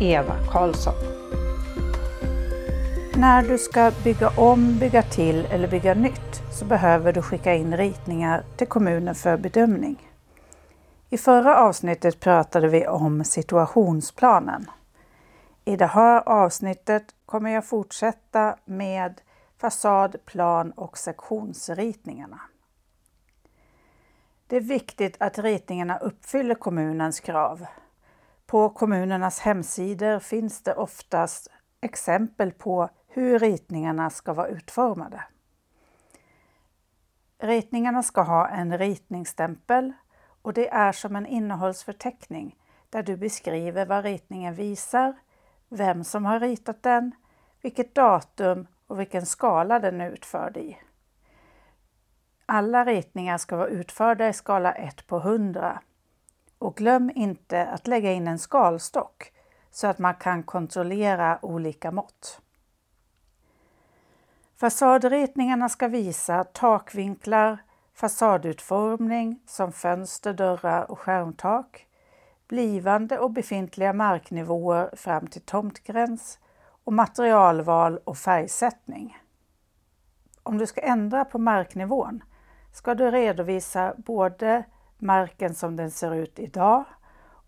Eva Karlsson. När du ska bygga om, bygga till eller bygga nytt så behöver du skicka in ritningar till kommunen för bedömning. I förra avsnittet pratade vi om situationsplanen. I det här avsnittet kommer jag fortsätta med fasad-, plan och sektionsritningarna. Det är viktigt att ritningarna uppfyller kommunens krav. På kommunernas hemsidor finns det oftast exempel på hur ritningarna ska vara utformade. Ritningarna ska ha en ritningsstämpel och det är som en innehållsförteckning där du beskriver vad ritningen visar, vem som har ritat den, vilket datum och vilken skala den är utförd i. Alla ritningar ska vara utförda i skala 1 på 100. Och glöm inte att lägga in en skalstock så att man kan kontrollera olika mått. Fasadritningarna ska visa takvinklar, fasadutformning som fönster, dörrar och skärmtak, blivande och befintliga marknivåer fram till tomtgräns och materialval och färgsättning. Om du ska ändra på marknivån ska du redovisa både marken som den ser ut idag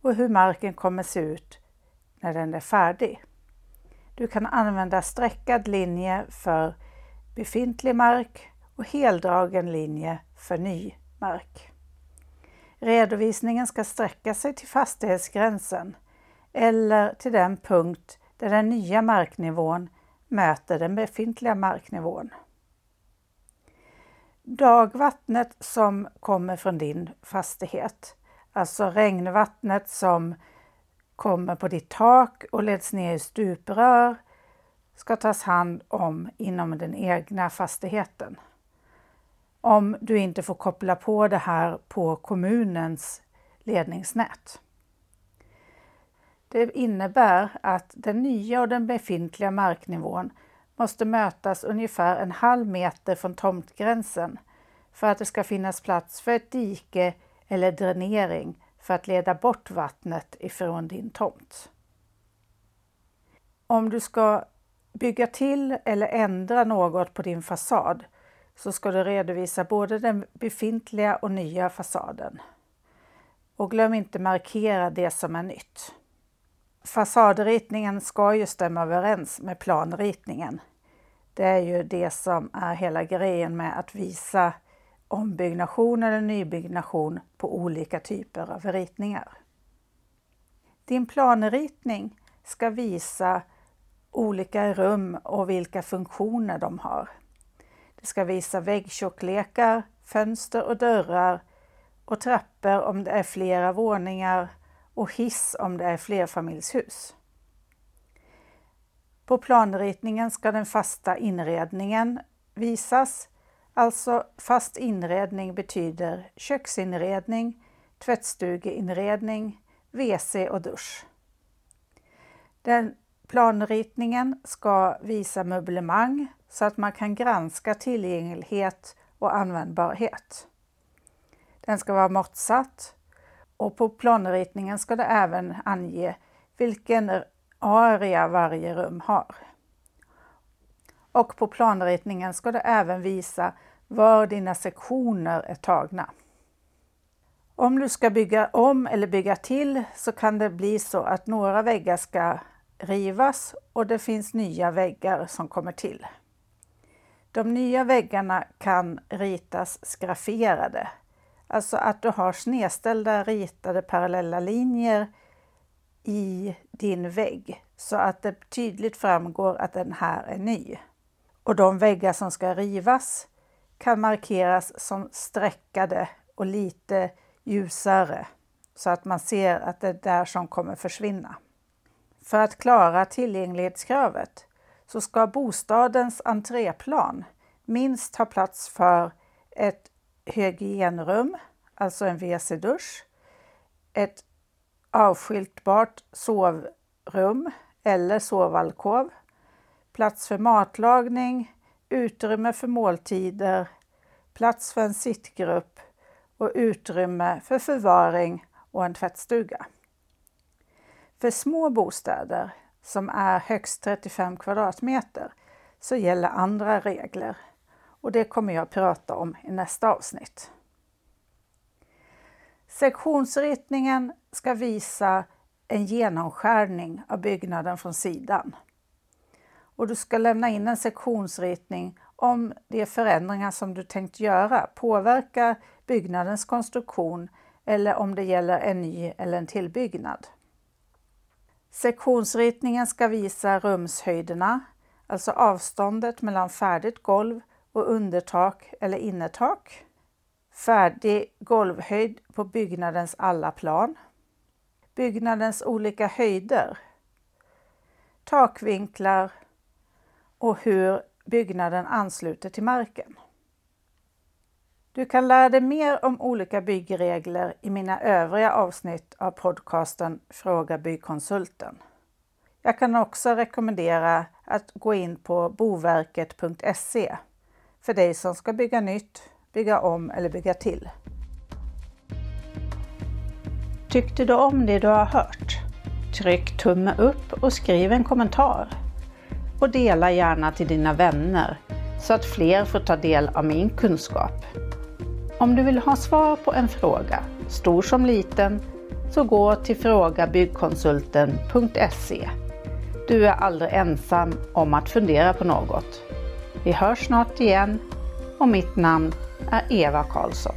och hur marken kommer se ut när den är färdig. Du kan använda streckad linje för befintlig mark och heldragen linje för ny mark. Redovisningen ska sträcka sig till fastighetsgränsen eller till den punkt där den nya marknivån möter den befintliga marknivån. Dagvattnet som kommer från din fastighet, alltså regnvattnet som kommer på ditt tak och leds ner i stuprör, ska tas hand om inom den egna fastigheten. Om du inte får koppla på det här på kommunens ledningsnät. Det innebär att den nya och den befintliga marknivån måste mötas ungefär en halv meter från tomtgränsen för att det ska finnas plats för ett dike eller dränering för att leda bort vattnet ifrån din tomt. Om du ska bygga till eller ändra något på din fasad så ska du redovisa både den befintliga och nya fasaden. Och glöm inte markera det som är nytt. Fasadritningen ska ju stämma överens med planritningen. Det är ju det som är hela grejen med att visa ombyggnation eller nybyggnation på olika typer av ritningar. Din planritning ska visa olika rum och vilka funktioner de har. Det ska visa väggtjocklekar, fönster och dörrar och trappor om det är flera våningar och hiss om det är flerfamiljshus. På planritningen ska den fasta inredningen visas. Alltså fast inredning betyder köksinredning, tvättstugeinredning, WC och dusch. Den planritningen ska visa möblemang så att man kan granska tillgänglighet och användbarhet. Den ska vara måttsatt och på planritningen ska det även ange vilken area varje rum har. Och på planritningen ska det även visa var dina sektioner är tagna. Om du ska bygga om eller bygga till så kan det bli så att några väggar ska rivas och det finns nya väggar som kommer till. De nya väggarna kan ritas skrafferade, alltså att du har snedställda ritade parallella linjer i din vägg så att det tydligt framgår att den här är ny. Och de väggar som ska rivas kan markeras som streckade och lite ljusare så att man ser att det är där som kommer försvinna. För att klara tillgänglighetskravet så ska bostadens entréplan minst ha plats för ett hygienrum, alltså en WC-dusch, ett avskiltbart sovrum eller sovalkov, plats för matlagning, utrymme för måltider, plats för en sittgrupp och utrymme för förvaring och en tvättstuga. För små bostäder som är högst 35 kvadratmeter så gäller andra regler och det kommer jag prata om i nästa avsnitt. Sektionsritningen ska visa en genomskärning av byggnaden från sidan. Och du ska lämna in en sektionsritning om de förändringar som du tänkt göra påverkar byggnadens konstruktion eller om det gäller en ny eller en tillbyggnad. Sektionsritningen ska visa rumshöjderna, alltså avståndet mellan färdigt golv och undertak eller innertak. Färdig golvhöjd på byggnadens alla plan. Byggnadens olika höjder. Takvinklar och hur byggnaden ansluter till marken. Du kan lära dig mer om olika byggregler i mina övriga avsnitt av podcasten Fråga Byggkonsulten. Jag kan också rekommendera att gå in på boverket.se för dig som ska bygga nytt, bygga om eller bygga till. Tyckte du om det du har hört? Tryck tumme upp och skriv en kommentar. Och dela gärna till dina vänner så att fler får ta del av min kunskap. Om du vill ha svar på en fråga, stor som liten, så gå till frågabyggkonsulten.se. Du är aldrig ensam om att fundera på något. Vi hörs snart igen och mitt namn är Eva Karlsson.